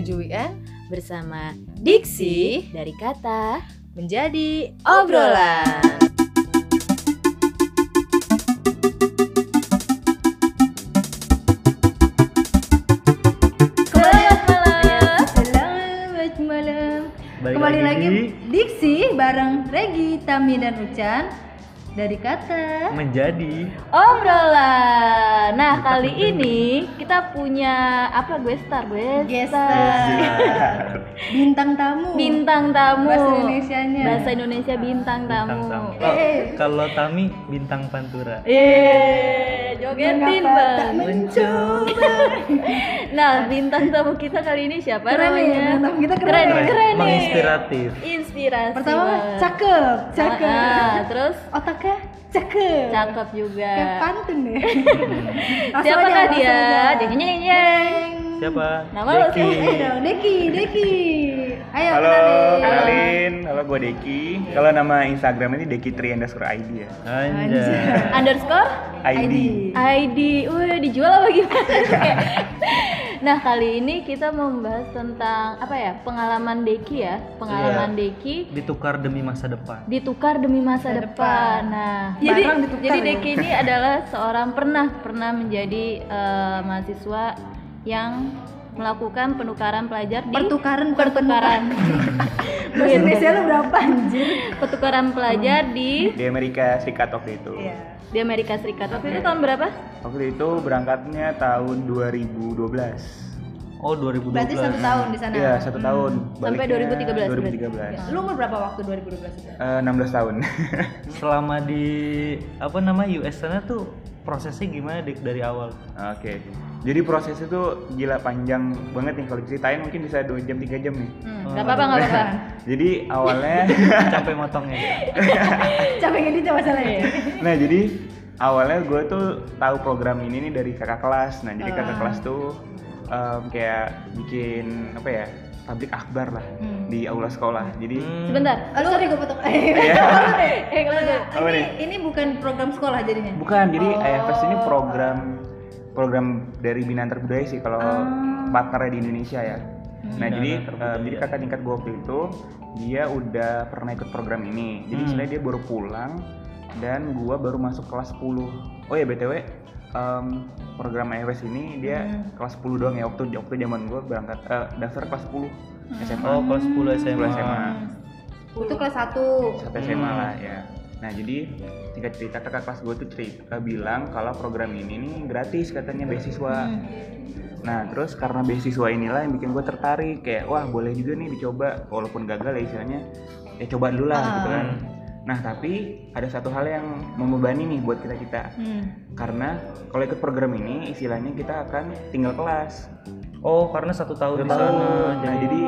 menuju weekend bersama Diksi dari kata menjadi obrolan. Balik Kembali lagi, lagi Diksi bareng Regi, Tami dan Ucan dari kata menjadi. Obrolan. Nah kali ini kita punya apa gue star gue Gestar. Bintang tamu bintang tamu Bahasa Indonesianya. bahasa Indonesia bintang tamu, bintang tamu. Eh, Oh, kalau Tami bintang pantura. eh jogetin bang mencoba? nah bintang tamu kita kali ini siapa Keren namanya ya, bintang tamu kita keren keren, ya. keren nih. Menginspiratif. inspirasi Pertama banget. cakep, cakep. Ah, ah, terus Otaknya cakep. cakep juga Kayak pantun deh. Siapakah aja, dia deng, deng, deng. Siapa? Nama lo Deki. siapa? Eh dong, Deki, Deki. Ayo Halo, kenalin. kenalin. Halo, gue Deki. Kalau nama Instagram ini Deki Tri underscore ID ya. Anjay. underscore ID. ID, wih dijual apa gimana? nah kali ini kita mau membahas tentang apa ya pengalaman Deki ya, pengalaman Deki Ditukar demi masa depan. ditukar demi masa Masa depan. depan. Nah, jadi ditukar jadi ya. Deki ini adalah seorang pernah pernah menjadi eh, mahasiswa yang melakukan penukaran pelajar di Pertukaran, bukan pertukaran Bahasa Indonesia lu berapa anjir? pertukaran pelajar di Di Amerika Serikat waktu itu. Iya. di Amerika Serikat. Waktu itu tahun berapa? Waktu itu berangkatnya tahun 2012. Oh 2012. Berarti satu tahun di sana. Iya, satu tahun. Sampai Baliknya 2013 2013. Lu umur berapa waktu 2012 itu? Eh, 16 tahun. Selama di apa nama US sana tuh prosesnya gimana Dik dari awal? Oke. Jadi prosesnya tuh gila panjang banget nih kalau ceritain mungkin bisa 2 jam 3 jam nih. Hmm, nggak apa-apa, nggak apa-apa. Jadi awalnya Capek motongnya. Capek ngedit coba salah ya? Nah jadi awalnya gue tuh tahu program ini nih dari kakak kelas. Nah jadi kakak Ah. kelas tuh em, kayak bikin apa ya tablik akbar lah Hmm. di aula sekolah. Jadi Hmm. Sebentar. Oh, sorry gue potong. Iya. Eh, ini, ini bukan program sekolah jadinya? bukan jadi Oh. AFS ini program program dari Bina Budaya sih kalau Ah. partnernya di Indonesia ya. Nah Bina jadi em, jadi kakak tingkat gue waktu itu dia udah pernah ikut program ini. Jadi Hmm. dia baru pulang dan gua baru masuk kelas 10. Oh ya btw em, program AFS ini dia Hmm. kelas 10 doang ya waktu waktu zaman gua berangkat eh, daftar kelas 10 SMA. Oh kelas 10 SMA. 10 SMA. Itu kelas 1. Satu SMA lah ya. Nah jadi tingkat cerita kakak kelas gue tuh cerita bilang kalau program ini nih gratis katanya beasiswa. Nah terus karena beasiswa inilah yang bikin gue tertarik kayak wah boleh juga nih dicoba walaupun gagal ya istilahnya ya coba dulu lah Ah. gitu kan. Nah tapi ada satu hal yang membebani nih buat kita kita Hmm. karena kalau ikut program ini istilahnya kita akan tinggal kelas. Oh karena satu tahun di sana. Nah, Jadi jadi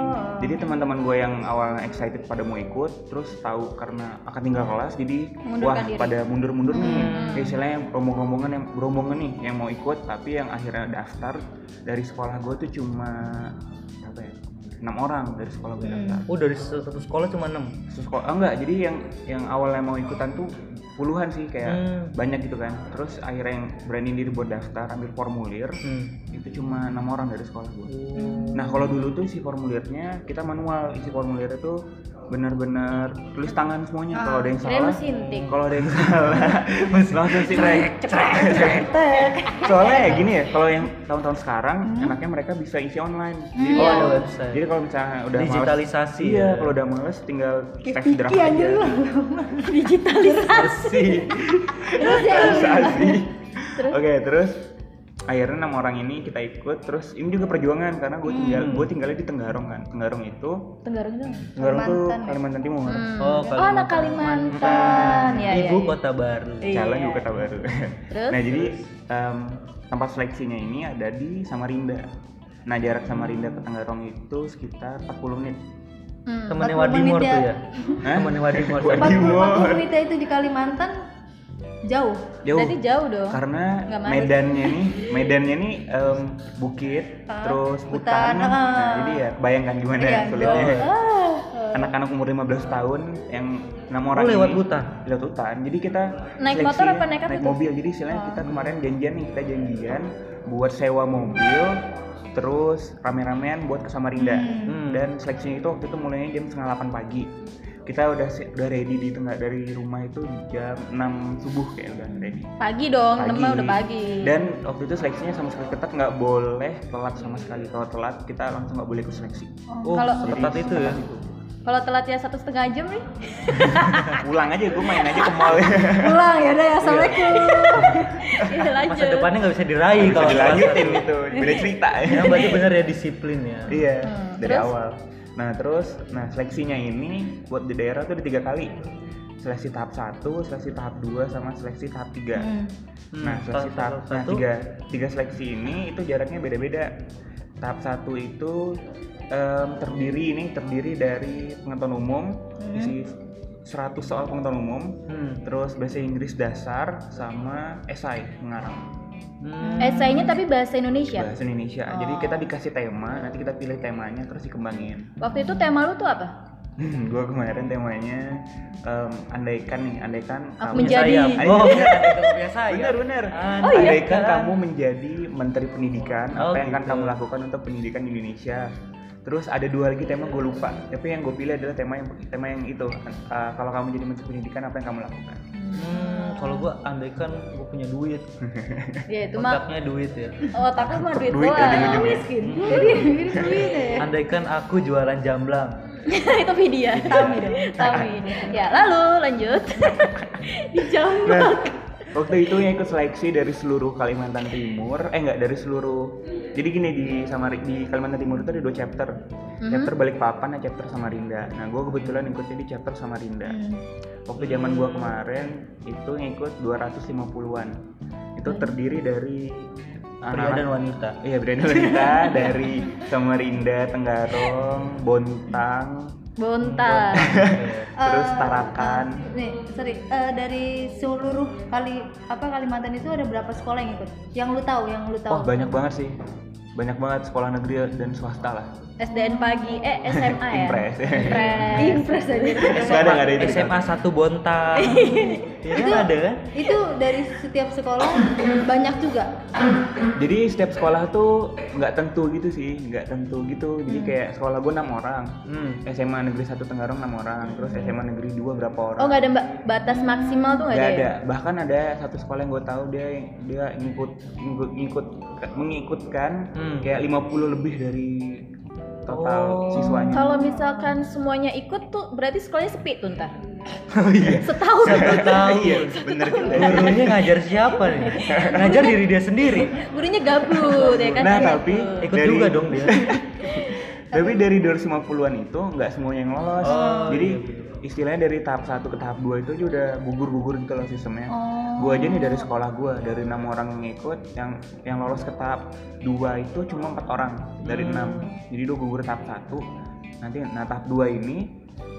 jadi teman-teman gue yang awalnya excited pada mau ikut, terus tahu karena akan tinggal kelas, jadi Mengundurkan wah diri. pada mundur-mundur nih. Hmm. Ya, istilahnya yang rombong-rombongan yang berombongan nih yang mau ikut, tapi yang akhirnya daftar dari sekolah gue tuh cuma apa ya enam orang dari sekolah gue daftar. Oh dari satu sekolah cuma 6 Terus sekolah ah, enggak, jadi yang yang awalnya mau ikutan tuh puluhan sih kayak Hmm. banyak gitu kan. Terus akhirnya yang berani diri buat daftar, ambil formulir, Hmm. itu cuma enam orang dari sekolah gue. Oh. Nah kalau dulu tuh isi formulirnya kita manual isi formulirnya tuh benar-benar tulis tangan semuanya. Kalau ada yang Kirain salah, kalau ada yang salah langsung sih Soalnya ya gini ya, kalau yang tahun-tahun sekarang enaknya mereka bisa isi online. Jadi Oh, kalau ada website. Jadi kalau misalnya udah males- Digitalisasi iya, ya. kalau udah males tinggal text draft aja. Digitalisasi. Terus ya. Digitalisasi. Terus? Oke, terus akhirnya enam orang ini kita ikut terus ini juga perjuangan karena gue tinggal gue tinggalnya di Tenggarong kan Tenggarong itu Tenggarong itu. Tenggarong tuh Kalimantan ya? Kalimantan Timur Hmm. Oh, Oh, anak Kalimantan. Ya, ya, Ibu ya. kota baru. Iya. Jalan ibu kota baru Terus? nah jadi em, tempat seleksinya ini ada di Samarinda nah jarak Samarinda ke Tenggarong itu sekitar 40 menit Hmm. Temannya 40 Wadimor tuh ya. ya. Hah? Temannya Wadimor. Wadimor. 40 40 menit itu di Kalimantan jauh. jauh Berarti jauh dong. karena medannya nih medannya nih em, bukit Ah, terus hutan, hutan, nah ah. jadi ya bayangkan gimana Iya, sulitnya. Ah. anak-anak umur 15 tahun yang enam orang lewat ini- hutan? lewat hutan jadi kita Naik seleksi motor apa naik apa naik mobil jadi istilahnya kita kemarin janjian nih kita janjian buat sewa mobil terus rame-ramean buat ke Samarinda Hmm. dan seleksinya itu waktu itu mulainya jam setengah 8 pagi kita udah udah ready di tengah dari rumah itu jam 6 subuh kayak udah ready Pagi dong, Pagi. udah pagi. dan waktu itu seleksinya sama sekali ketat nggak boleh telat sama sekali kalau telat kita langsung nggak boleh ikut seleksi Oh, kalau seketat itu ya. Itu. kalau telat ya satu setengah jam nih, pulang aja gue main aja ke mall pulang ya udah ya assalamualaikum ya lanjut. Masa depannya nggak bisa diraih kalau dilanjutin itu beda cerita Ya berarti bener ya disiplin ya. Iya, Hmm, dari terus? awal. Nah terus, nah seleksinya ini buat di daerah tuh ada tiga kali. Seleksi tahap 1, seleksi tahap 2, sama seleksi tahap 3 Hmm. Nah seleksi tahap tahap, nah, tiga, tiga seleksi ini itu jaraknya beda-beda. Tahap 1 itu em, terdiri ini terdiri dari pengetahuan umum, isi 100 soal pengetahuan umum, Hmm. terus bahasa Inggris dasar sama esai mengarang Hmm. Esainya tapi bahasa Indonesia. bahasa Indonesia. Jadi kita dikasih tema, nanti kita pilih temanya terus dikembangin. Waktu itu tema lu tuh apa? gue kemarin temanya em, andaikan nih andaikan Aku kamu menjadi- Sayap. Oh, punya saya. bener bener Oh, iya? andaikan kamu menjadi menteri pendidikan Oh, apa yang akan gitu. kamu lakukan untuk pendidikan di Indonesia terus ada dua lagi tema gue lupa tapi yang gue pilih adalah tema yang tema yang itu Eh, kalau kamu jadi menteri pendidikan apa yang kamu lakukan Hmm, kalau gua andaikan gua punya duit. Ya itu mah Otaknya duit ya. otaknya mah duit Duit ya, doang. ujung-ujungnya. miskin jadi ini duit ya Andaikan aku jualan jamblang. itu video. Tami dong. Tami. Ya lalu lanjut. Dijambak. Nah, waktu itu yang ikut seleksi dari seluruh Kalimantan Timur, eh enggak dari seluruh. Jadi gini di Samari di Kalimantan Timur itu ada dua chapter. Chapter Balikpapan dan chapter Samarinda. Nah, gue kebetulan ikutnya di chapter Samarinda. Waktu zaman gua kemarin itu ngikut 250-an. Itu terdiri dari Pria dan wanita. Iya, pria dan wanita dari Samarinda, Tenggarong, Bontang, Bontar. terus Eh, Tarakan. eh, nih sorry eh, dari seluruh kali apa Kalimantan itu ada berapa sekolah yang ikut yang lu tahu yang lu tahu Wah, banyak banget sih. Banyak banget sekolah negeri dan swasta lah. SDN pagi eh SMA ya. Impres. Impres. Impres aja Nggak ada, nggak ada itu. SMA 1 Bontang. Iya kan ada kan? itu dari setiap sekolah banyak juga Jadi setiap sekolah tuh nggak tentu gitu sih, nggak tentu gitu. Jadi kayak sekolah gue enam orang, Hmm. SMA negeri satu Tenggarong enam orang, terus SMA negeri dua berapa orang? Oh nggak ada mbak batas maksimal tuh nggak Nggak ada. ada. ya? Bahkan ada satu sekolah yang gue tahu dia dia ngikut ngikut, ngikut mengikutkan Hmm. kayak 50 lebih dari total Oh. siswanya. Kalau misalkan semuanya ikut tuh berarti sekolahnya sepi tuh ntar. Oh iya. Setahun. Satu tahun. Iya, bener juga. Gurunya ngajar siapa nih? Ngajar diri dia sendiri. Gurunya gabut ya kan. Nah, Iya tapi tuh. Ikut Dari- juga dong dia. Tapi dari 250-an itu nggak semuanya yang lolos. Oh, Jadi iya. Istilahnya dari tahap 1 ke tahap 2 itu aja udah gugur-gugur gitu loh sistemnya. Oh. Gua aja nih dari sekolah gua dari enam orang yang ikut yang yang lolos ke tahap 2 itu cuma empat orang dari Hmm. enam. Jadi udah gugur tahap 1. Nanti nah tahap 2 ini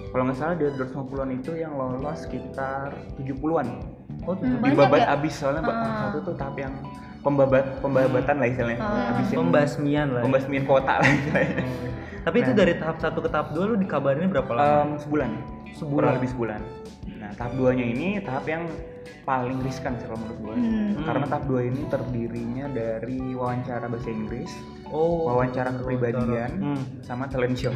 kalau nggak salah dari 250-an itu yang lolos sekitar 70-an. Oh, Dibabat ya? abis soalnya tahap Ah. satu tuh tahap yang pembabat pembabatan lah istilahnya. Ah. Pembasmian lah. ya. pembasmian kota lah istilahnya. Tapi itu Nah. dari tahap 1 ke tahap 2 lu dikabarinnya berapa lama? Em, sebulan. Sebulan. Kurang lebih sebulan. Nah, tahap 2-nya ini tahap yang paling riskan sih kalau menurut gue. Hmm. Karena tahap 2 ini terdirinya dari wawancara bahasa Inggris, oh, wawancara kepribadian, Hmm. sama talent show.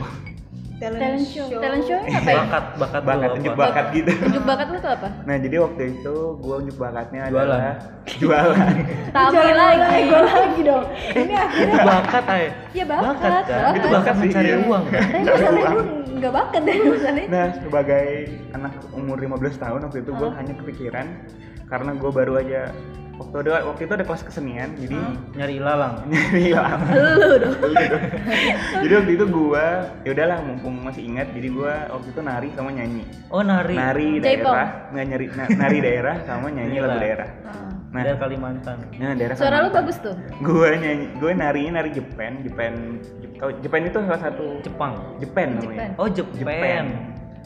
Talent show. Talent show apa ya? Bakat, bakat, bakat, tunjuk bakat gitu. Tunjuk bakat lu tuh apa? Nah, jadi waktu itu gue unjuk bakatnya Jualan. adalah jualan. Tami lagi. gue lagi dong ini akhirnya Itu bakat, ay. Ya bakat. Bakat kan? bakat. Itu bakat sih, mencari iya. uang kan? tapi masalahnya gue nggak bakat deh masalahnya Nah, sebagai anak umur 15 tahun waktu itu gue hanya kepikiran karena gue baru aja waktu ada waktu itu ada kelas kesenian jadi Nyari ilalang. nyari lah. Lu dong. jadi waktu itu gue ya udahlah mumpung masih ingat jadi gue waktu itu nari sama nyanyi Oh, nari. nari daerah nggak nyari na- nari daerah sama nyanyi lagu daerah Nah, dari Kalimantan. nah daerah Suara lu bagus tuh. gue nyanyi gue narinya nari Jepen Jepen Jep- tau Jepen itu salah satu Jepang. Jepen namanya Oh, Jepen. Jepen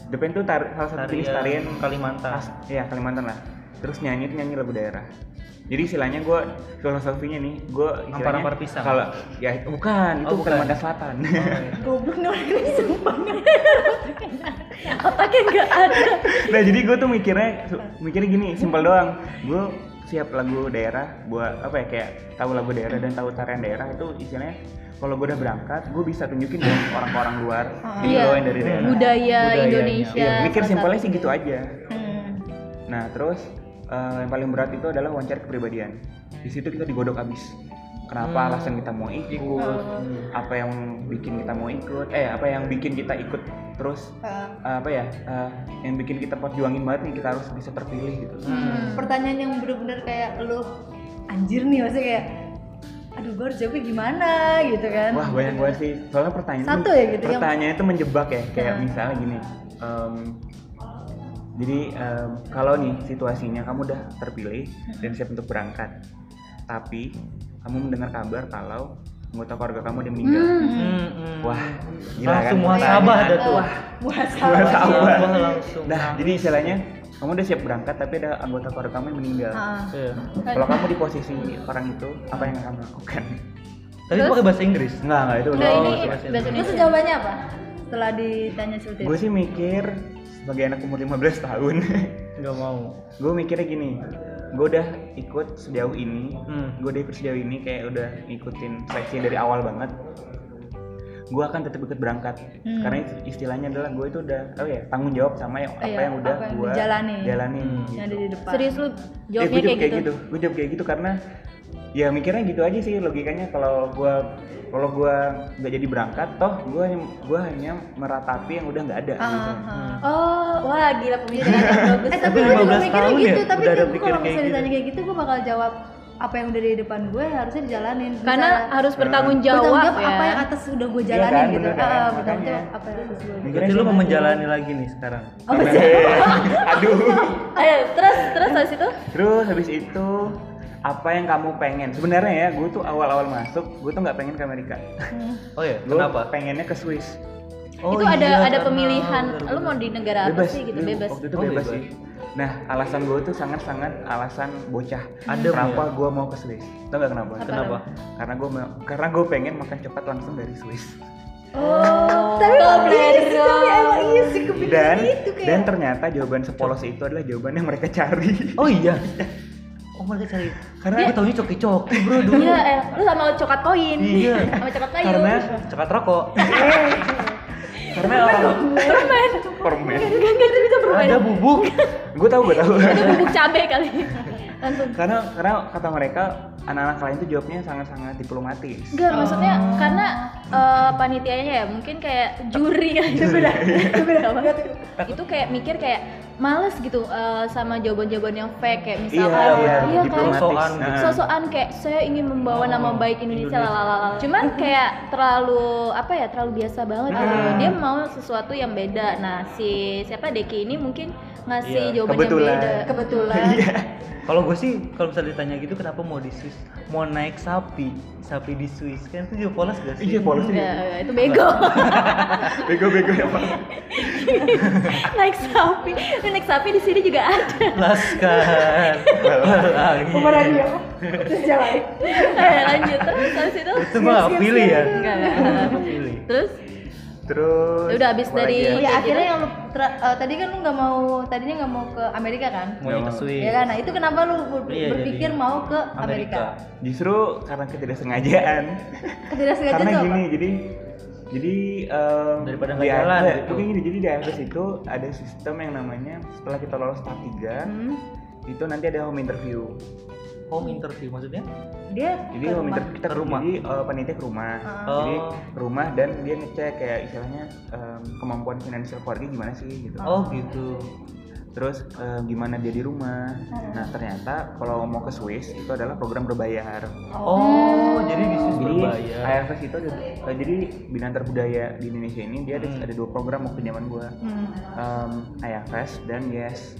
Jepen itu tar- salah satu jenis tarian Kalimantan. ya Kalimantan lah terus nyanyi nyanyi lagu daerah Jadi istilahnya gue filosofinya nih, gue istilahnya Ampar-ampar pisang. Kalau ya bukan, itu Oh, bukan bukan. Kalimantan Selatan. Goblok nih orang ini sumpah. otaknya nggak ada nah jadi gue tuh mikirnya mikirnya gini simpel doang gue siap lagu daerah buat apa ya kayak tahu lagu daerah dan tahu tarian daerah itu istilahnya kalau gue udah berangkat gue bisa tunjukin dong orang-orang luar gitu Iya. dari daerah budaya Budayanya. Indonesia iya mikir simpelnya sih gitu aja Hmm. nah terus eh, yang paling berat itu adalah wawancara kepribadian di situ kita digodok abis kenapa Hmm. alasan kita mau ikut apa yang bikin kita mau ikut eh apa yang bikin kita ikut terus eh, apa ya eh, yang bikin kita perjuangin banget nih kita harus bisa terpilih gitu Hmm. pertanyaan yang bener-bener kayak lu anjir nih maksudnya kayak aduh gue harus jawabnya gimana gitu kan Wah banyak banget sih. Soalnya pertanyaan Satu itu- ya gitu, yang- Pertanyaan itu menjebak ya. Kayak Nah. misalnya gini. em, jadi em, kalau nih situasinya kamu udah terpilih dan siap untuk berangkat, tapi kamu mendengar kabar kalau anggota keluarga kamu udah meninggal. Hmm, hmm. Wah, gila langsung kan? muhasabah ada tuh. Wah, muhasabah. Langsung. Nah, jadi istilahnya kamu udah siap berangkat tapi ada anggota keluarga kamu yang meninggal. Ah. Iya. Kalau kamu di posisi orang itu, apa yang akan kamu lakukan? Tapi pakai bahasa Inggris. Enggak, enggak itu Udah udah- ini bahasa Terus Indonesia jawabannya apa? Setelah ditanya seperti Gue itu. sih mikir sebagai anak umur 15 tahun Nggak mau. gue mikirnya gini gue udah ikut sejauh ini Hmm. gue udah ikut sejauh ini kayak udah ngikutin seleksi dari awal banget gue akan tetap ikut berangkat Hmm. karena istilahnya adalah gue itu udah oh ya tanggung jawab sama yang, apa Iya, yang udah gue dijalani. jalanin Hmm. gitu. Yang ada di depan. serius lu Eh, jawabnya gue kayak gitu, gue jawab kayak gitu karena ya mikirnya gitu aja sih logikanya kalau gue kalau gue nggak jadi berangkat toh gue hanya gue hanya meratapi yang udah nggak ada Ah, gitu. ah. oh wah gila pemikiran yang bagus Eh tapi gue juga 15 mikirnya tahun gitu, ya, tapi pikir kalau kayak misalnya gitu. ditanya kayak gitu gue bakal jawab apa yang udah di depan gue harusnya dijalanin. karena Bisa- harus bertanggung bertanggung jawab, jawab ya apa yang atas udah gue Iya jalanin kan, gitu. bener kan, Ah, bertanggung jawab apa yang atas gue. Berarti lu mau gitu. menjalani lagi nih sekarang. Apa sih? Aduh. ayo terus terus habis itu Terus habis itu apa yang kamu pengen? Sebenarnya ya, gue tuh awal-awal masuk, gue tuh nggak pengen ke Amerika. Oh ya, kenapa? pengennya ke Swiss. Oh itu ada iya, ada karena- pemilihan lu mau di negara apa sih gitu dulu, bebas Waktu itu Oh, bebas, bebas. sih. Nah, alasan gue tuh sangat-sangat alasan bocah. Adem kenapa ya? gue mau ke Swiss? Tau gak kenapa? Kenapa? Karena gue karena gue pengen makan cepat langsung dari Swiss. oh Tapi iya Toblerone. tapi emang iya sih kepikiran Dan itu kayak. dan ternyata jawaban sepolos itu adalah jawaban yang mereka cari. Oh iya. Oh mereka cari. Karena Gue taunya coki-coki bro dulu. Iya, eh, lu sama coklat koin. Iya. sama coklat kayu. karena Cekat rokok. karena orang permen. permen. Enggak, enggak itu bisa permen. Ada bubuk. Gue tahu, gue tahu. Itu bubuk cabe kali. Langsung. karena karena kata mereka anak-anak lain tuh jawabnya sangat-sangat diplomatis. Enggak, maksudnya karena eh, panitianya ya mungkin kayak juri kan itu beda. Itu beda banget. Itu kayak mikir kayak males gitu eh, sama jawaban-jawaban yang fake kayak misalkan Iya, iya, kan diplomatis. Sosokan Nah. sosokan kayak saya ingin membawa nama baik Indonesia Indonesia. lalala cuman kayak terlalu apa ya terlalu biasa banget gitu Hmm. dia mau sesuatu yang beda nah si siapa Deki ini mungkin ngasih Iya, jawaban kebetulan. yang beda kebetulan Iya. Kalau gue sih kalau misalnya ditanya gitu kenapa mau di Swiss? Mau naik sapi, sapi di Swiss kan itu juga polos gak sih? Iya, polos sih. Itu bego Bego-bego ya, Pak. naik sapi Naik sapi di sini juga ada Laskar. Lagi. Pemerannya. Terus jalan. eh lanjut terus habis itu Itu mah pilih ya? enggak enggak Gak pilih. terus Terus Ya udah, abis apa dari- ya? Oh ya akhirnya yang lu tra- eh, tadi kan lu nggak mau tadinya nggak mau ke Amerika kan? Mau ke mau. Swiss. Ya kan? Nah itu kenapa lu ber- Iya, berpikir jadi mau ke Amerika? Justru karena ketidaksengajaan. Ketidaksengajaan karena tuh apa? gini, jadi jadi em, Daripada di nggak jalan AFS gitu. mungkin gini, jadi di AFS itu ada sistem yang namanya setelah kita lolos tahap 3 Hmm, itu nanti ada home interview. Home interview maksudnya? dia Jadi ke home rumah. interview kita Ke rumah. Jadi eh, panitia ke rumah. Ah. Jadi ke rumah dan dia ngecek kayak istilahnya em, kemampuan finansial keluarga gimana sih gitu. Oh gitu. Terus eh, gimana dia di rumah. Nah ternyata kalau mau ke Swiss itu adalah program berbayar. Oh, jadi di Swiss Jadi berbayar. AFS itu ada, eh, jadi Binantar Budaya di Indonesia ini dia ada, Hmm. ada dua program waktu zaman gua. Hmm. Em, AFS dan Yes.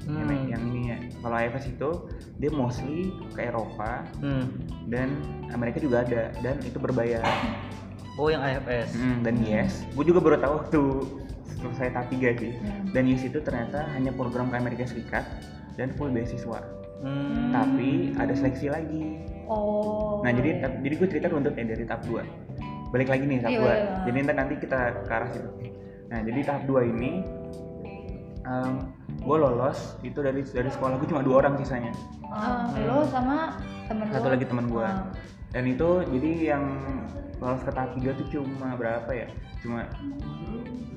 Yang, Hmm. yang ini ya. Kalau AFS itu dia mostly ke Eropa Hmm. dan Amerika juga ada dan itu berbayar. Oh yang AFS. Hmm, dan Yes, gue juga baru tahu waktu selesai tahap 3 sih. Hmm. Dan Yes itu ternyata hanya program ke Amerika Serikat dan full beasiswa. Hmm. tapi ada seleksi lagi Oh. nah jadi jadi gue cerita runtutnya dari tahap 2 balik lagi nih tahap Iya, 2 iya, iya. jadi ntar nanti kita ke arah situ nah jadi tahap 2 ini gue lolos itu dari dari sekolah gue cuma dua orang sisanya Ah, lo sama temen satu lo? lagi teman gue Ah. Dan itu jadi yang lolos ke tahap 3 tuh cuma berapa ya cuma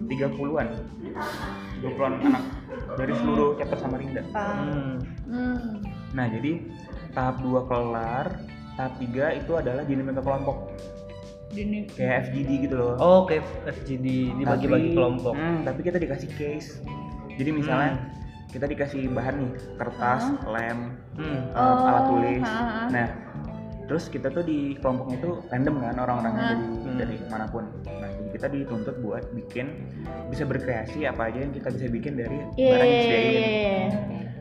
30-an 20-an anak dari seluruh chapter Samarinda. Hmm. Nah jadi tahap 2 kelar tahap 3 itu adalah dinamika kelompok Dini. kayak FGD gitu loh Oh, kayak FGD dibagi-bagi Tapi- kelompok. hmm, tapi kita dikasih case jadi misalnya Hmm. kita dikasih bahan nih kertas lem Hmm. alat Oh, tulis ha, ha. nah terus kita tuh di kelompoknya itu random kan orang-orangnya dari Hmm. dari mana pun. Nah jadi kita dituntut buat bikin bisa berkreasi apa aja yang kita bisa bikin dari Iya, barang yang disediain.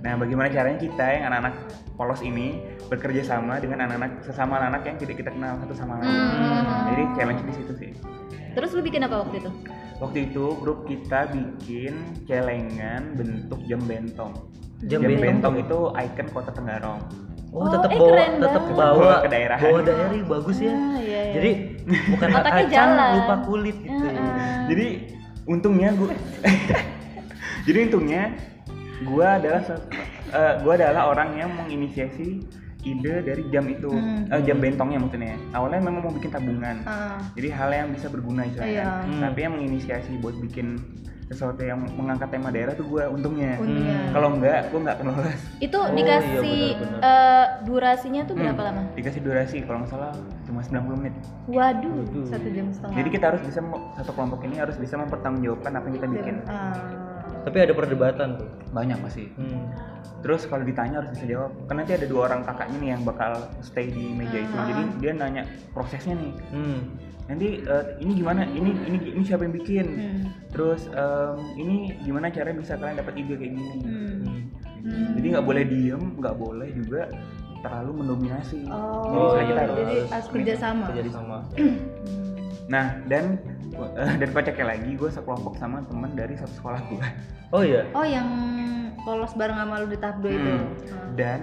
Nah bagaimana caranya kita yang anak-anak polos ini bekerja sama dengan anak-anak sesama anak yang tidak kita kenal satu sama lain. Hmm. jadi challenge di situ sih. Terus lu bikin apa waktu itu? waktu itu grup kita bikin celengan bentuk jam bentong. Jam jam, bentong bentong, itu ikon kota Tenggarong Oh, Oh, tetap eh, bawa keren tetap banget. bawa ke daerah. Bawa daerah bagus ya. Ah, iya, iya. Jadi bukan kacang jalan. lupa kulit gitu. Heeh. jadi untungnya gue jadi untungnya gue adalah se- eh, gua adalah orang yang menginisiasi ide dari jam itu Hmm. Eh, jam bentongnya maksudnya awalnya memang mau bikin tabungan Ah. jadi hal yang bisa berguna istilahnya Iya. Hmm. tapi yang menginisiasi buat bikin sesuatu yang mengangkat tema daerah tuh gue untungnya Untungnya. Hmm. kalau enggak gue nggak akan lolos Itu Oh, dikasih iya, benar-benar. eh, durasinya tuh berapa Hmm, lama? dikasih durasi kalau nggak salah cuma 90 menit Waduh. Waduh. Satu jam setengah. jadi kita harus bisa satu kelompok ini harus bisa mempertanggungjawabkan apa yang kita bikin Ah. Tapi ada perdebatan tuh. banyak pasti Hmm. Terus kalau ditanya harus bisa jawab. Karena nanti ada dua orang kakaknya nih yang bakal stay di meja itu. Ah. Jadi dia nanya prosesnya nih. Hmm. Nanti eh, ini gimana? Ini ini ini siapa yang bikin? Hmm. Terus em, ini gimana caranya bisa kalian dapat ide kayak gini? Hmm. Hmm. Hmm. Jadi nggak boleh diem, nggak boleh juga terlalu mendominasi. Oh, jadi kita harus jadi harus kerja sama. Kerja sama. Nah dan eh, dan kocaknya lagi gue sekelompok sama teman dari satu sekolah gue. Oh iya. Oh, yang lolos bareng sama lu di tahap 2 itu. Hmm. Dan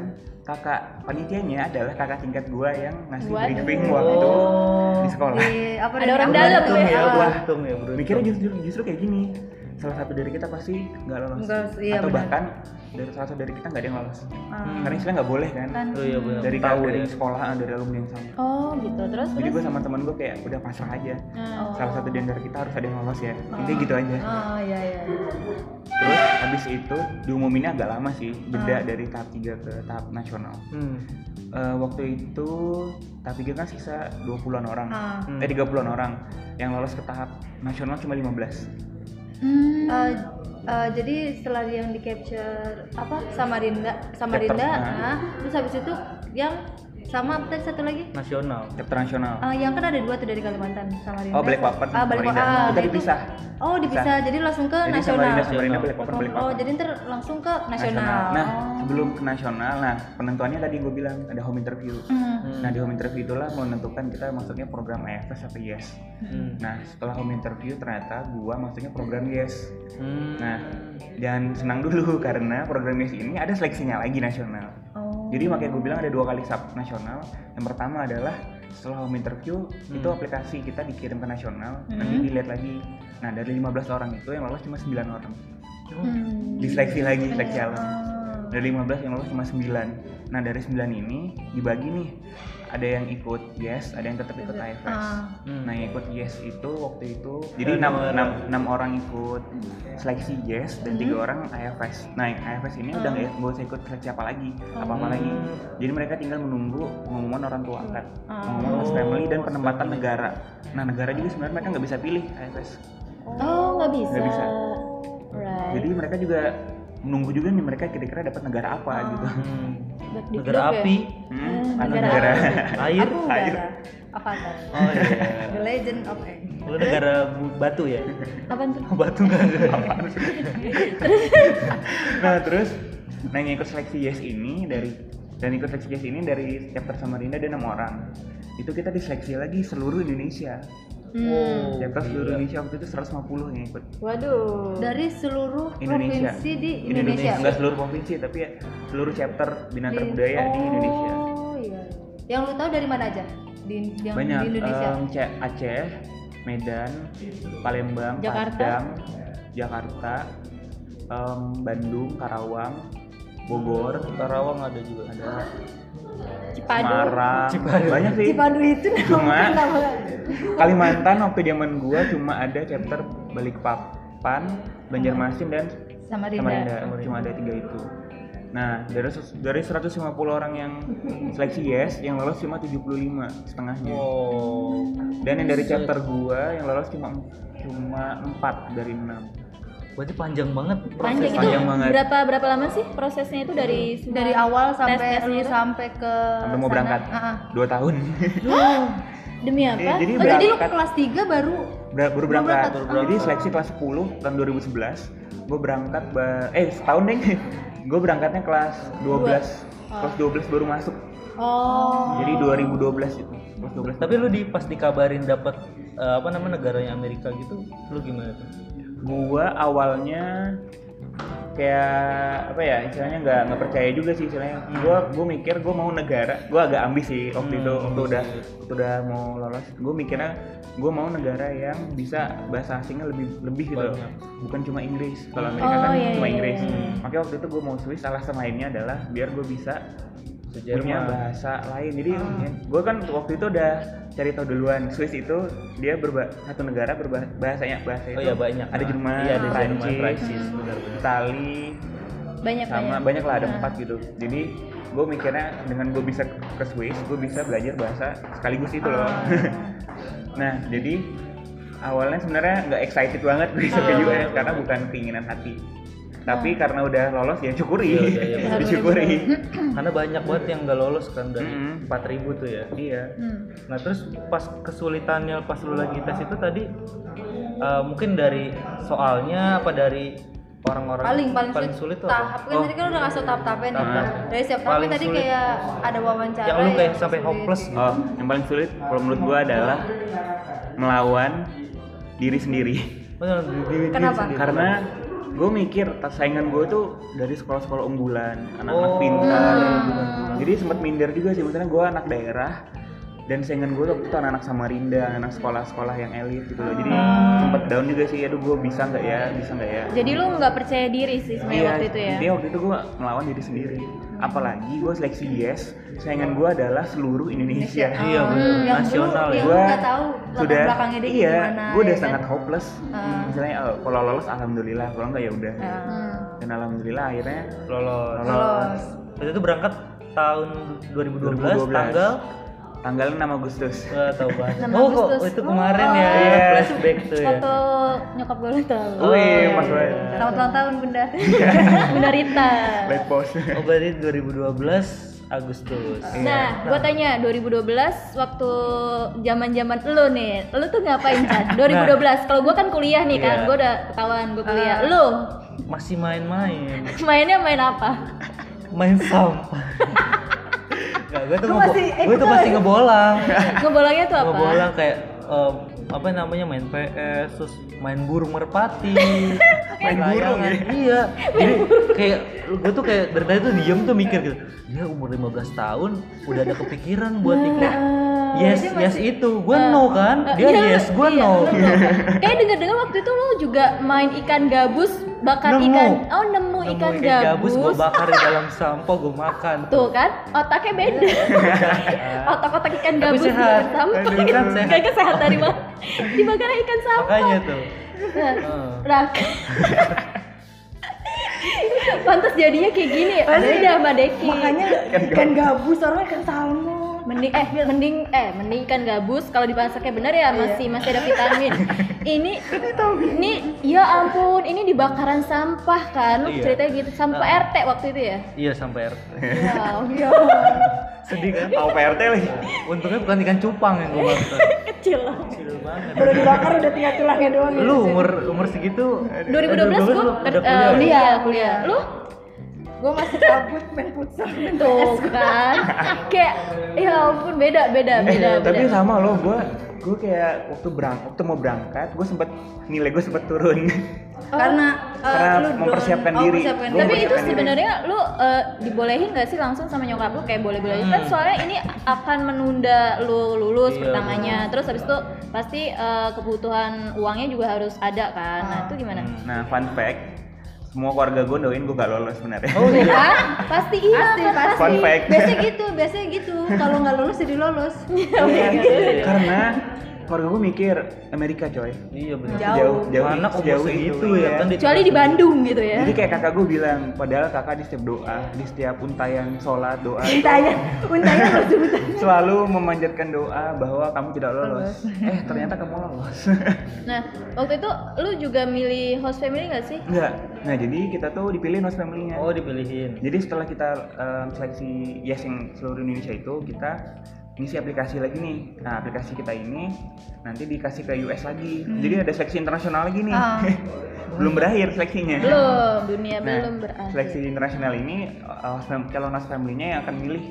kakak panitianya adalah kakak tingkat gue yang ngasih Waduh. briefing waktu Oh. di sekolah. Di, apa Ada orang dalam tuh ya. ya, Ah. beruntung ya, mikirnya justru justru kayak gini salah satu dari kita pasti nggak lolos Nggak, iya, atau benar. bahkan dari salah satu dari kita nggak ada yang lolos Ah. karena istilah nggak boleh kan Kan. Oh iya benar. dari Tahu dari ya. sekolah dari alumni yang sama Oh gitu. Terus jadi gue sama teman gue kayak udah pasrah aja Nah. salah satu di antara kita harus ada yang lolos ya intinya gitu aja Oh, iya iya. terus habis itu diumuminnya agak lama sih jeda Ah. dari tahap 3 ke tahap nasional Hmm. Eh, waktu itu tahap 3 kan sisa 20-an orang Ah. Hmm. eh 30-an orang yang lolos ke tahap nasional cuma 15 Hmm. Eh, eh, jadi setelah yang di capture apa Samarinda Samarinda nah, terus habis itu yang sama apa tadi satu lagi Nasional. chapter nasional Eh, yang kan ada dua tuh dari Kalimantan Samarinda Oh, Balikpapan ah, sama Balikpapan ah, itu- dipisah. oh dipisah jadi langsung ke Jadi nasional Samarinda, Samarinda, Nasional. Balikpapan, oh, Balikpapan. oh, jadi ntar langsung ke nasional, Nah, Oh. sebelum ke nasional, nah penentuannya tadi gue bilang ada home interview. Hmm. Nah, di home interview itulah menentukan kita masuknya program AFS atau yes. Hmm. Nah, setelah home interview ternyata gua masuknya program yes. Hmm. Nah, dan senang dulu karena program yes ini ada seleksinya lagi nasional. Oh. Jadi makanya gue bilang ada dua kali sub nasional. Yang pertama adalah setelah home interview itu Hmm. aplikasi kita dikirim ke nasional, Hmm. nanti dilihat lagi. Nah, dari 15 orang itu yang lolos cuma 9 orang. Hmm. Diseleksi lagi, seleksi alam. Dari 15 yang lolos cuma 9 nah dari 9 ini dibagi nih ada yang ikut yes ada yang tetap ikut AFS Ah. Hmm. nah yang ikut yes itu waktu itu jadi 6, enam 6, orang ikut seleksi yes dan tiga orang AFS nah yang AFS ini udah nggak nggak usah ikut seleksi apa lagi apa apa lagi. Jadi mereka tinggal menunggu pengumuman orang tua angkat pengumuman host family dan penempatan negara. Nah negara juga sebenarnya mereka nggak bisa pilih AFS Oh nggak bisa. Nggak bisa. Right. jadi mereka juga menunggu juga nih mereka kira-kira dapat negara apa gitu. Hmm. Negara ya? api, Hmm, ada negara negara air. Aku Air. negara Avatar. Oh iya. The Legend of Aang. Lu negara bu- batu ya? Apaan tuh? Oh, batu nggak ada. nah terus nah yang ikut seleksi yes ini dari dan ikut seleksi yes ini dari chapter Samarinda ada enam orang itu kita diseleksi lagi seluruh Indonesia Hmm. chapter seluruh Indonesia waktu itu 150 yang ikut Waduh. Dari seluruh Indonesia provinsi di Indonesia. enggak seluruh provinsi tapi ya seluruh chapter bina Di- terpudaya di Indonesia Oh iya. Yang lu tahu dari mana aja? Di yang banyak di Indonesia. C- Aceh Medan Palembang Jakarta. Padang Jakarta em, Bandung Karawang Bogor Karawang ada juga ada Cipadu. Semarang. Banyak sih. Cipadu itu cuma nama Kalimantan waktu zaman gua cuma ada chapter Balikpapan Banjarmasin dan Samarinda. Samarinda. Cuma ada tiga itu. Nah dari dari 150 orang yang seleksi yes yang lolos cuma 75 setengahnya. Oh. Dan yang dari chapter gua yang lolos cuma cuma 4 dari 6 berarti panjang banget Panjang itu Panjang banget. berapa berapa lama sih prosesnya itu dari Dari awal sampai lu sampai ke sampai mau sana. berangkat Ah, ah. dua tahun demi apa? Iya, jadi Oh, jadi lu berangkat kelas 3 baru Ber- baru berangkat. berangkat. Jadi seleksi kelas 10 tahun 2011. Gue berangkat ba- eh setahun deh. gue berangkatnya kelas 12. Kelas 12 baru masuk. Oh. Jadi 2012 itu. Kelas 12. tapi lu di pas dikabarin dapat eh, apa namanya negaranya Amerika gitu lu gimana tuh gua awalnya kayak apa ya istilahnya nggak nggak percaya juga sih istilahnya gua gua mikir gua mau negara gua agak ambis sih waktu Hmm, itu waktu udah sih. waktu udah mau lolos gua mikirnya gua mau negara yang bisa bahasa asingnya lebih lebih gitu loh. Banyak. bukan cuma Inggris kalau Amerika Oh, kan iya, cuma iya, Inggris iya. makanya waktu itu gua mau Swiss alasan lainnya adalah biar gua bisa punya Jerman. bahasa lain jadi gue kan waktu itu udah cari tahu duluan. Swiss itu dia berba satu negara berba bahasanya bahasa itu oh iya banyak. ada Jerman iya ada Jerman Prancis, Prancis benar-benar. Itali Banyak sama banyak. banyak lah ada empat gitu. Jadi gue mikirnya dengan gue bisa ke Swiss gue bisa belajar bahasa sekaligus itu loh. Nah jadi awalnya sebenarnya nggak excited banget bisa ke US karena bukan keinginan hati tapi karena udah lolos ya syukuri iya, iya, benar. disyukuri karena banyak banget yang nggak lolos kan dari Mm-mm. 4000 tuh ya iya Hmm. Nah terus pas kesulitannya pas lu lagi tes itu tadi eh, mungkin dari soalnya apa dari orang-orang paling paling, sulit, tuh tahap kan tadi kan udah ngasih tahap-tahapnya nih Tahap. dari setiap tahap Paling tadi sulit. kayak ada wawancara yang lu kayak yang sampai sulit. hopeless gitu. oh yang paling sulit kalau menurut gue adalah melawan diri sendiri Kenapa? sendiri. karena gue mikir tas saingan gue tuh dari sekolah-sekolah unggulan anak-anak Oh. pintar Hmm. jadi sempat minder juga sih misalnya gue anak daerah dan saingan gue waktu itu anak-anak Samarinda anak sekolah-sekolah yang elit gitu loh jadi Hmm. sempet down juga sih aduh gue bisa nggak ya bisa nggak ya Jadi lu nggak percaya diri sih sebenarnya waktu itu ya? Dia waktu itu gue melawan diri sendiri. Apalagi gue seleksi yes, saingan gue adalah seluruh Indonesia. iya bener Hmm, yang nasional ya latar sudah belakangnya dia iya, gue udah ya kan? sangat hopeless. Ah. Misalnya oh, kalau lolos alhamdulillah, kalau enggak ya udah. Hmm. Dan alhamdulillah akhirnya lolos lolos. Waktu itu berangkat tahun 2012, 2012. tanggal Tanggal 6 Agustus. Gak tau banget. 6 Oh kok Agustus. itu kemarin ya, Oh. Iya. flashback tuh ya. Foto nyokap gue tahu. Oh iya, pas banget. Selamat ulang tahun bunda. Bunda Rita. Light post. Oh berarti 2012 Agustus. Iya. Nah, gue tanya 2012 waktu zaman-zaman lu nih, lu tuh ngapain Chan? 2012. Kalau gue kan kuliah nih Nah. kan, Iya. gue udah ketahuan gue kuliah. Ah. Lu Masih main-main, mainnya main apa? main sampah. Gue tuh ngebo- masih gue tuh masih ngebolang. Ngebolangnya tuh apa? Ngebolang kayak em, apa namanya main PS, terus main burung merpati, main burung layangan. Iya. Jadi kayak gue tuh kayak dari tadi tuh diem tuh mikir gitu. Dia umur 15 tahun udah ada kepikiran buat ikut. yes, yes itu. Gue no kan? Eh, Dia iya, yes, gue iya, no. lu no. Kayak denger-dengar waktu itu lu juga main ikan gabus, bakar Nemu. ikan. Oh, nemu, Nemu ikan, gabus. gue bakar di dalam sampah, gue makan. Tuh kan, otaknya beda. Otak-otak ikan Tapi gabus sehat. dibakar sampah. Aduh, ikan sehat. Kagak sehat dari mana? Dibakar ikan sampah. Makanya tuh. Nah, Heeh. Nah, pantas jadinya kayak gini ya. Beda sama Deki. Makanya ikan gabus orang ikan salmon. Mending eh mending eh mending ikan gabus kalau dimasaknya benar ya masih masih ada vitamin. ini ini ya ampun, ini di bakaran sampah kan. Lu Iya. ceritanya gitu sampah RT waktu itu ya. Iya sampai RT. Wow, ya Sedih kan? Tahu PRT lagi. Untungnya bukan ikan cupang yang gue makan. kecil. Kecil banget. Udah dibakar udah tinggal tulangnya doang. Lu umur umur segitu 2012 gua lu ke- udah eh, kuliah. kuliah, kuliah. Lu Gue masih kabut main futsal. main tuh kan kayak ya ampun beda beda beda. Eh, tapi beda. sama lo, gue gue kayak waktu berang waktu mau berangkat gue sempet nilai gue sempet turun karena eh, Karena lu down- mempersiapkan oh, diri. mempersiapkan Tapi itu sebenarnya lu eh, dibolehin gak sih langsung sama nyokap lu kayak boleh-boleh aja kan soalnya ini akan menunda lu lulus Iya, pertamanya. Terus habis itu pasti eh, kebutuhan uangnya juga harus ada kan. Nah, itu gimana? nah fun fact semua keluarga gue doain gue gak lolos sebenarnya Oh iya. Pasti iya pasti kan? pasti Fun fact. biasanya gitu biasanya gitu kalau nggak lulus jadi lolos Iya, karena keluarga gue mikir Amerika coy Iya benar. Jauh. jauh Anak umur jauh itu, ya kan di- Kecuali di Bandung gitu ya. Jadi kayak kakak gue bilang, padahal kakak di setiap doa, di setiap untayan sholat doa, harus sebutan selalu memanjatkan doa bahwa kamu tidak lolos. Eh ternyata kamu lolos. Nah, waktu itu lu juga milih host family gak sih? Enggak. Nah jadi kita tuh dipilih host family-nya. Oh dipilihin. Jadi setelah kita em, seleksi Yes yang seluruh Indonesia itu kita ngisi aplikasi lagi nih. Nah aplikasi kita ini nanti dikasih ke US lagi. Jadi ada seleksi internasional lagi nih. Ah. Belum berakhir seleksinya. Belum, dunia Nah, belum berakhir. seleksi internasional ini uh, fam- calon host family-nya yang akan milih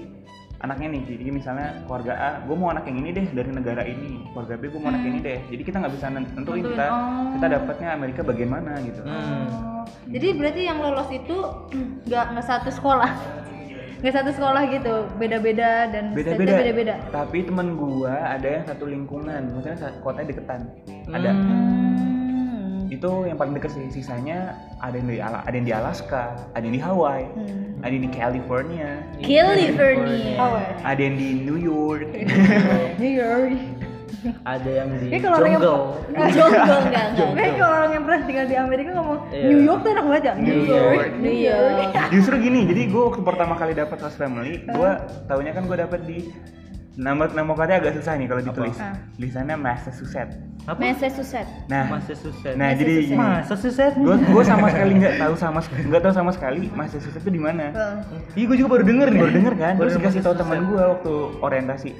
anaknya nih. Jadi misalnya keluarga A, gue mau anak yang ini deh dari negara ini. Keluarga B, gue mau anak ini deh. Jadi kita nggak bisa nen- nentuin Nentuin, kita oh. kita dapatnya Amerika bagian mana gitu. Hmm. Oh, jadi berarti yang lolos itu nggak nggak satu sekolah nggak satu sekolah gitu beda-beda dan Beda-beda. beda-beda Tapi temen gua ada yang satu lingkungan, maksudnya kotanya deketan. Ada. Hmm. Itu yang paling deket sih. Sisanya ada yang di Ala- ada yang di Alaska, ada yang di Hawaii, Hmm. ada yang di California, California. ada yang di New York. New York Ada yang di Kayak kalau orang yang-. Jonggol enggak enggak. Kayak kalau orang yang pernah tinggal di Amerika ngomong Iya. New York tuh enak banget ya New York. New York. Justru gini, jadi gue waktu pertama kali dapat host family, gue taunya kan gue dapat di nama nama kotanya agak susah nih kalau ditulis. Ah. Tulisannya Massachusetts. Apa? Massachusetts. Nah, Massachusetts. nah jadi gini, Massachusetts. gue gue sama sekali nggak tahu sama sekali nggak tahu sama sekali Massachusetts itu di mana. Iya gue juga baru denger nih. Baru denger kan, Baru terus dikasih tahu teman gue waktu orientasi.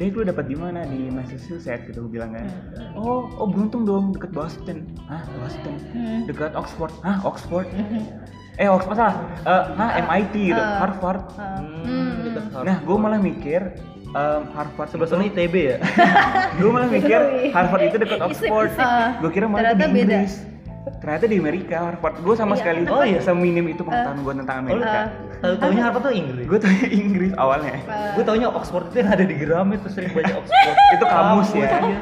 Dek lu dapat di mana di Massachusetts gitu gue bilang kan. Oh, oh beruntung dong deket Boston. Hah, Boston. Dekat Oxford. Hah, Oxford. Eh, Oxford salah. Eh, hah, MIT gitu, Harvard. Hmm, dekat Harvard. Nah, gue malah mikir em, Harvard sebelah sana ITB ya. gue malah mikir Harvard itu dekat Oxford. Gue kira malah di beda. Inggris. Ternyata di Amerika Harvard. Gue sama sekali Oh, iya. seminim itu pengetahuan gue tentang Oh, Amerika. tahu taunya Harvard tuh Inggris. Gue tuh Inggris awalnya. Gue taunya Oxford itu yang ada di Gramet tuh sering baca Oxford. itu kamus ya. iya.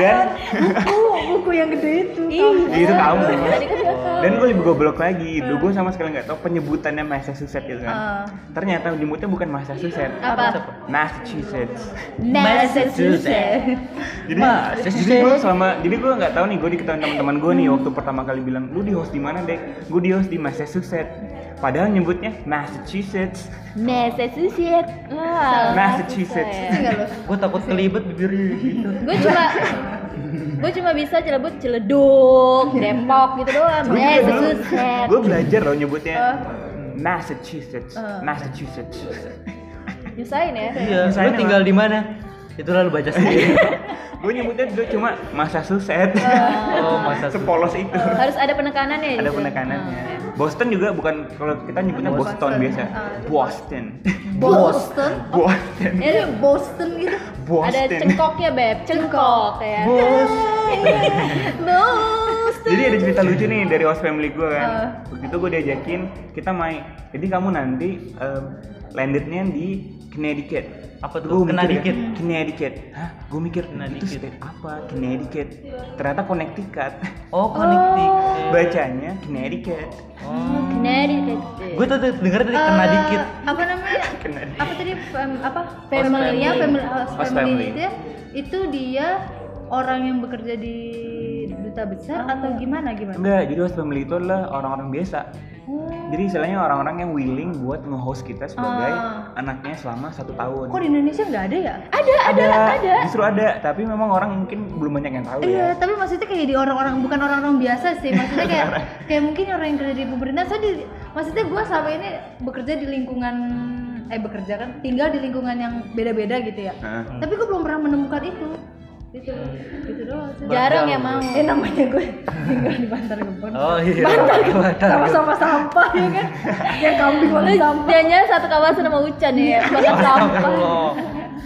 Dan buku buku yang gede itu itu kamus. Tadi kan gak tahu. Dan gue lebih goblok lagi. Dulu gue sama sekali nggak tahu penyebutannya Massachusetts itu kan. Ah. Ternyata nyebutnya bukan Massachusetts. Apa? Massachusetts. Massachusetts. jadi Massachusetts. jadi gue selama jadi gue nggak tahu nih gue diketahui teman-teman gue nih waktu pertama kali bilang lu di host di mana dek gue di host di Massachusetts padahal nyebutnya Massachusetts Massachusetts. Wah. Massachusetts. lo Gue takut kelibet bibirnya gitu. Gue cuma gue cuma bisa celebut celeduk, Depok gitu doang. Massachusetts. gue belajar loh nyebutnya Massachusetts Uh. Massachusetts Nyusahin ya. Iya, lu tinggal di mana? Itu lalu baca sendiri. gue nyebutnya dulu cuma Massachusetts oh, masa sepolos itu Harus ada penekanannya di ada situ. penekanannya Boston juga bukan kalau kita nyebutnya Boston, Boston. biasa Ah. Boston Boston Boston Ya, ini Boston gitu Boston ada cengkoknya beb, cengkok ya. Bos. Boston. Jadi ada cerita lucu nih dari host family gue kan. Waktu itu gue diajakin kita main. Jadi kamu nanti em, landednya di Connecticut. Apa tuh? Gua mikir Connecticut? ya, Connecticut. Hah? Gue mikir itu Connecticut. state apa? Connecticut. Ternyata Connecticut. Oh, Connecticut. Bacanya Connecticut. Oh. Connecticut. Gue tuh tuh denger tadi kena Eh, dikit. apa namanya Connecticut. apa tadi fam- apa Family. family-nya family host family family. itu ya itu dia orang yang bekerja di duta besar atau gimana gimana Enggak, jadi host family itu adalah orang-orang biasa. Oh. Jadi istilahnya orang-orang yang willing buat nge-host kita sebagai Ah. anaknya selama satu tahun. kok di Indonesia nggak ada ya Ada, ada, ada. Justru ada, tapi memang orang mungkin belum banyak yang tahu Iya, ya. tapi maksudnya kayak di orang-orang bukan orang-orang biasa sih. Maksudnya kayak kayak mungkin orang yang kerja di pemerintah. Saya di, maksudnya gue selama ini bekerja di lingkungan eh bekerja kan tinggal di lingkungan yang beda-beda gitu ya. Nah. Tapi gue belum pernah menemukan itu. Gitu, gitu doang sih. Jarang yang mau. Eh namanya gue tinggal di Bantar Gebon. Oh iya. Bantar. Sama-sama sampah ya kan. Yang kambing makan sampah. Jangan satu kawasan sama Ucan ya, makan sampah. Allah.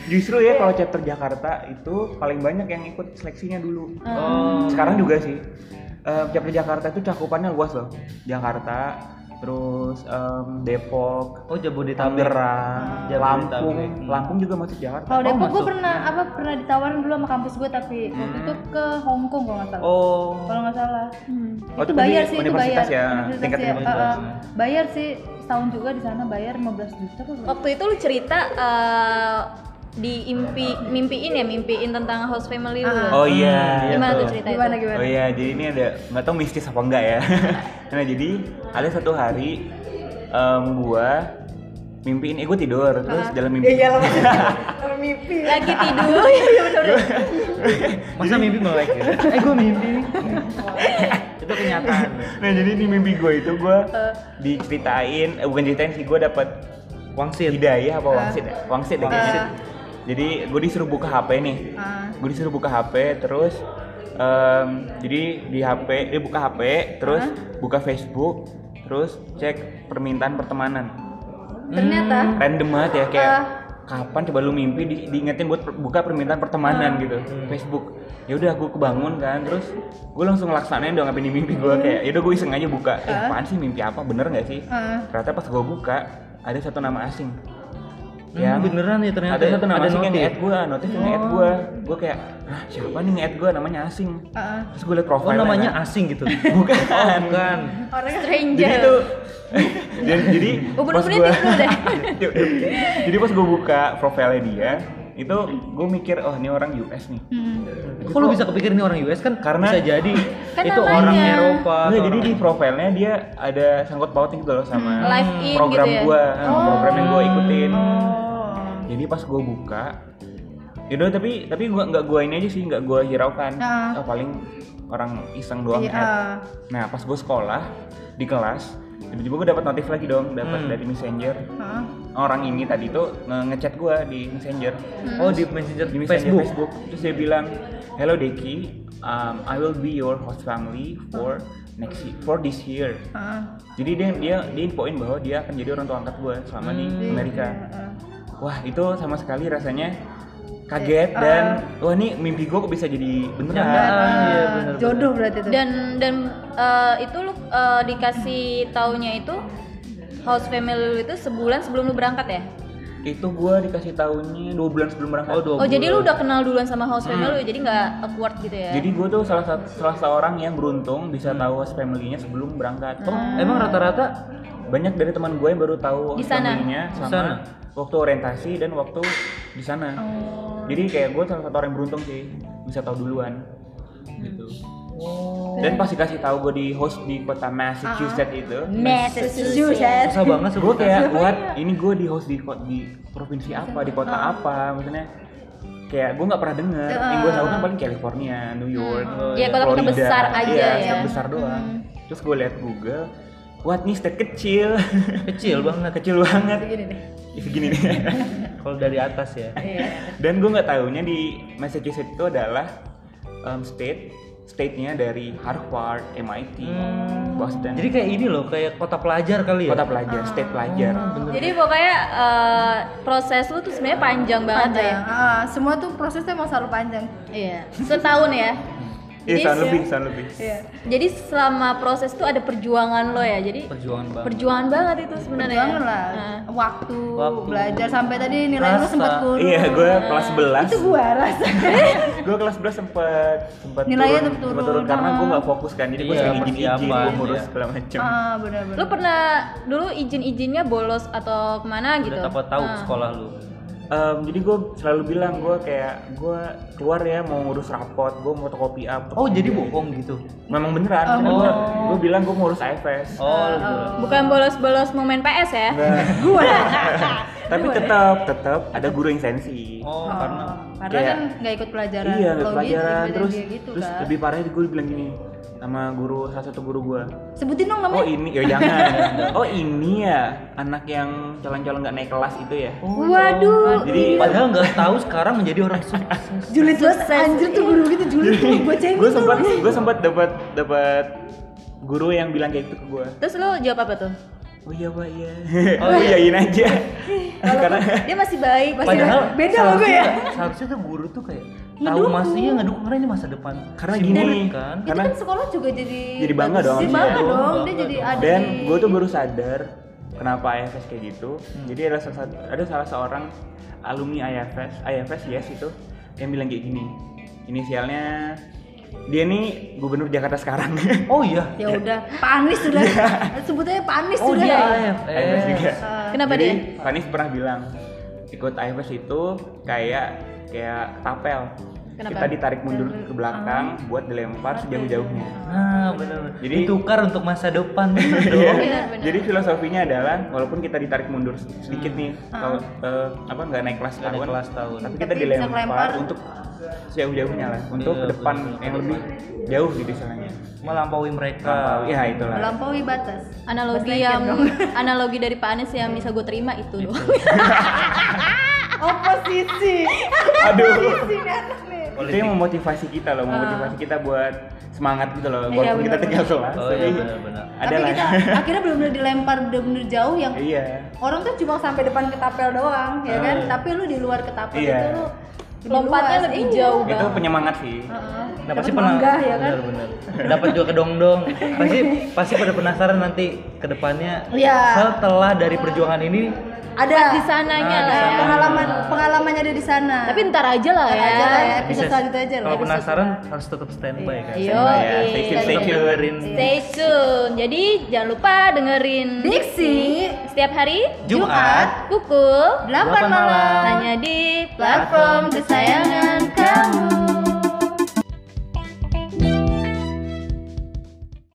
Justru ya kalau chapter Jakarta itu paling banyak yang ikut seleksinya dulu. Oh. Sekarang juga sih. Eh, chapter Jakarta itu cakupannya luas loh. Jakarta, terus em, Depok, Oh Jabodetabek. Tangerang, Jabodetabek. Lampung, Lampung juga masuk Jakarta. Kalau Depok gue pernah apa pernah ditawarin dulu sama kampus gue tapi waktu itu ke Hong Kong kalau nggak salah. Oh. Kalau nggak salah. Oh, itu bayar sih itu universitas bayar. ya, Universitas tingkat ya. Uh, uh, bayar sih setahun juga di sana bayar 15 juta? Waktu itu lu cerita eh, di impi mimpiin ya mimpiin tentang house family lu. ya? Oh iya. Gimana iya tuh tuh. cerita Gimana itu? gimana? Oh iya, jadi ini ada nggak tahu mistis apa enggak ya. nah jadi ada satu hari em, gua mimpiin, eh gua tidur terus dalam mimpi. Iya lah mimpi. Lagi tidur. Iya benar. Masa mimpi melek ya? Eh gue mimpi. Itu kenyataan. nah jadi di mimpi gua itu gua diceritain, eh, bukan ceritain sih gua dapat Wangsit. hidayah apa wangsit ya? Wangsit ya kayaknya. Jadi gue disuruh buka HP nih. Ah. Gue disuruh buka HP terus em, jadi di HP dia buka HP terus buka Facebook terus cek permintaan pertemanan. Ternyata Random banget ya kayak Ah. kapan coba lu mimpi di, diingetin buat per- buka permintaan pertemanan gitu Facebook. Ya udah gue kebangun kan terus gue langsung ngelaksanain dong apa di mimpi gue kayak ya udah gue iseng aja buka. Eh, apaan sih mimpi apa bener nggak sih? Ah. Ternyata pas gue buka ada satu nama asing. Hmm, beneran nih ternyata ada nama ada asing yang notif. nge-add gue, notif yang nge-add gue Gue kayak, ah siapa nih nge-add gue namanya asing Ah. Terus gue liat Oh profile namanya asing gitu. Bukan Oh, bukan. Stranger. Jadi itu Jadi Oh, pas gue deh. Jadi pas gue buka profilnya dia Itu gue mikir, oh ini orang US nih Hmm. Kok lu bisa kepikir ini orang US kan? Karena- bisa jadi Kan itu namanya. orang Eropa. Nggak, jadi orang- di profilnya dia ada sangkut pautnya gitu loh sama Live in program gitu ya? gue Program yang gue ikutin Oh. Jadi pas gue buka, yaudah tapi tapi gua nggak gua ini aja sih nggak gua hiraukan. Ah. Oh, paling orang iseng doang add. Nah pas gue sekolah di kelas, tiba-tiba gue dapat notif lagi dong, dapat Hmm. dari messenger. Orang ini tadi tuh nge- ngechat gue di messenger, Oh di messenger di messenger Facebook. Facebook. Terus dia bilang, hello Deki, um, I will be your host family for next year, for this year. Ah. Jadi dia dia dia infoin bahwa dia akan jadi orang tua angkat gue selama di Amerika. Ah. Wah itu sama sekali rasanya kaget Eh, dan wah ini mimpi gue kok bisa jadi beneran. Kenyataan, iya, Ah, bener-bener. Jodoh berarti tuh. Dan dan eh, itu lu eh, dikasih taunya itu house family lu itu sebulan sebelum lu berangkat ya? Itu gue dikasih tahunnya dua bulan sebelum berangkat. Oh, dua Oh jadi lu bulan. udah kenal duluan sama house family lu jadi nggak awkward gitu ya? Jadi gue tuh salah satu salah seorang yang beruntung bisa tahu host family-nya sebelum berangkat. Oh, emang rata-rata Banyak dari teman gue yang baru tahu sana? family-nya sama Di sana? waktu orientasi dan waktu di sana. Oh. Jadi kayak gue salah satu orang yang beruntung sih bisa tahu duluan. Gitu. Oh. Dan pas dikasih tahu gue di host di kota Massachusetts itu, Massachusetts. susah banget gue sebut kayak what? Ini gue di host di di provinsi apa? Di kota apa? Maksudnya kayak gue nggak pernah denger. Yang gue tahu kan paling California New York Ya, kota-kota Florida. besar aja iya, ya. state besar doang. Terus gue liat Google what? Nih state kecil. Kecil banget. kecil banget. Begini nih. Ya, segini nih Kalau dari atas ya. dan gue nggak tahunya di Massachusetts itu adalah um, state state-nya dari Harvard, MIT, Boston, Jadi kayak ini loh, kayak kota pelajar kali ya. kota pelajar, state pelajar. Jadi pokoknya eh, proses lu tuh sebenarnya panjang banget Panjang. ya. Ah, semua tuh prosesnya emang selalu panjang. Iya. Setahun ya. Iya, tahun se- lebih, tahun lebih. Iya. Jadi selama proses tuh ada perjuangan lo ya. Jadi Perjuangan banget. perjuangan banget itu sebenarnya. Perjuangan lah. Nah. Waktu, Waktu. belajar sampai tadi nilai Rasa. sempat turun. Iya, gue kelas 11 Itu gua rasa. gue kelas 11 sempet sempet Nilainya turun, tuh turun. sempet turun karena gue nggak fokus kan jadi gue Iya, sering izin izin persiapan, gue ngurus iya. segala macem ah, benar-benar. Lu pernah dulu izin-izinnya bolos atau ke mana gitu? Udah tahu Nah. sekolah lu. Em, jadi gue selalu bilang gue kayak gue keluar ya mau ngurus rapot gue mau fotokopi up Oh, jadi bohong gitu. memang beneran Oh. gue gue bilang gue mau ngurus AFS Oh, lu Bukan bolos-bolos mau main PS ya? Enggak. tapi tetap tetap ada guru yang sensi Oh, karena Karena Kayak- kan nggak ikut pelajaran. iya logis, pelajaran terus dia gitu terus kan. lebih parahnya gue bilang gini sama guru salah satu guru gue Sebutin dong Oh namanya. ini ya jangan. oh ini ya anak yang calon-calon nggak naik kelas itu ya. Waduh. Jadi padahal nggak tahu sekarang menjadi orang sukses. Julid banget anjir tuh guru gitu julid tuh gua cengin gue tuh. sempat gue sempat dapat dapat guru yang bilang kayak gitu ke gue. Terus lu jawab apa tuh? Oh iya pak iya. Oh iyain aja. Karena Dia masih baik, masih Padahal beda loh gue ya. seharusnya- tuh guru tuh kayak tahu masih ya ngedukung. Karena ini masa depan. Karena si gini, kan. itu Karena kan sekolah juga jadi jadi bangga dong. Jadi bangga Dong, dong. Dia jadi ada dan gue tuh baru sadar kenapa IFS kayak gitu. Jadi ada salah satu- ada salah seorang alumni IFS IFS yes itu. Yang bilang kayak gini. Inisialnya dia nih gubernur Jakarta sekarang. Oh iya. ya udah Pak Anies sudah. Sebutnya Pak Anies Oh sudah. dia IFS AFS. juga. Kenapa jadi dia? Fanis pernah bilang ikut IFS itu kayak kayak tapel Kenapa? kita ditarik mundur ke belakang buat dilempar sejauh-jauhnya Nah benar. Jadi- ditukar untuk masa depan Iya. Jadi filosofinya adalah walaupun kita ditarik mundur sedikit nih, kalau eh, apa nggak naik kelas Nggak naik tahun, kelas tahun. tapi kita Tapi bisa dilempar untuk jauh-jauhnya lah, untuk Iya, ke depan yang lebih jauh gitu istilahnya. Melampaui mereka. ya itulah. melampaui batas Analogi yang dong. analogi dari Pak Anies yang bisa gue terima itu loh. oposisi Aduh. oposisi nih nih Itu yang memotivasi kita loh, memotivasi kita buat semangat gitu loh, Iya, walaupun kita benar, tinggal kelas. Oh iya benar-benar. ada tapi lah. kita akhirnya benar-benar dilempar benar-benar jauh yang Iya. orang tuh cuma sampai depan ketapel doang ya kan Ah. tapi lu di luar ketapel Iya. itu lu Lompatnya lebih Iya. jauh Itu banget. penyemangat sih. Heeh. Nah, Dapat pasti pernah ya kan bener-bener. Dapat juga kedong-dong. Pasti pasti pada penasaran nanti ke depannya Iya. setelah dari perjuangan ini ada Di sananya Nah, lah di ya. sana. pengalaman pengalamannya ada di sana Tapi ntar aja lah Ntar ya. aja lah ya episode bisa- selanjutnya aja Kalau penasaran harus tetap standby kan. Yo, ya, stay tune, stay tune. Stay tune. Jadi jangan lupa dengerin Diksi setiap hari Jumat pukul 8 Delapan malam hanya di platform kesayangan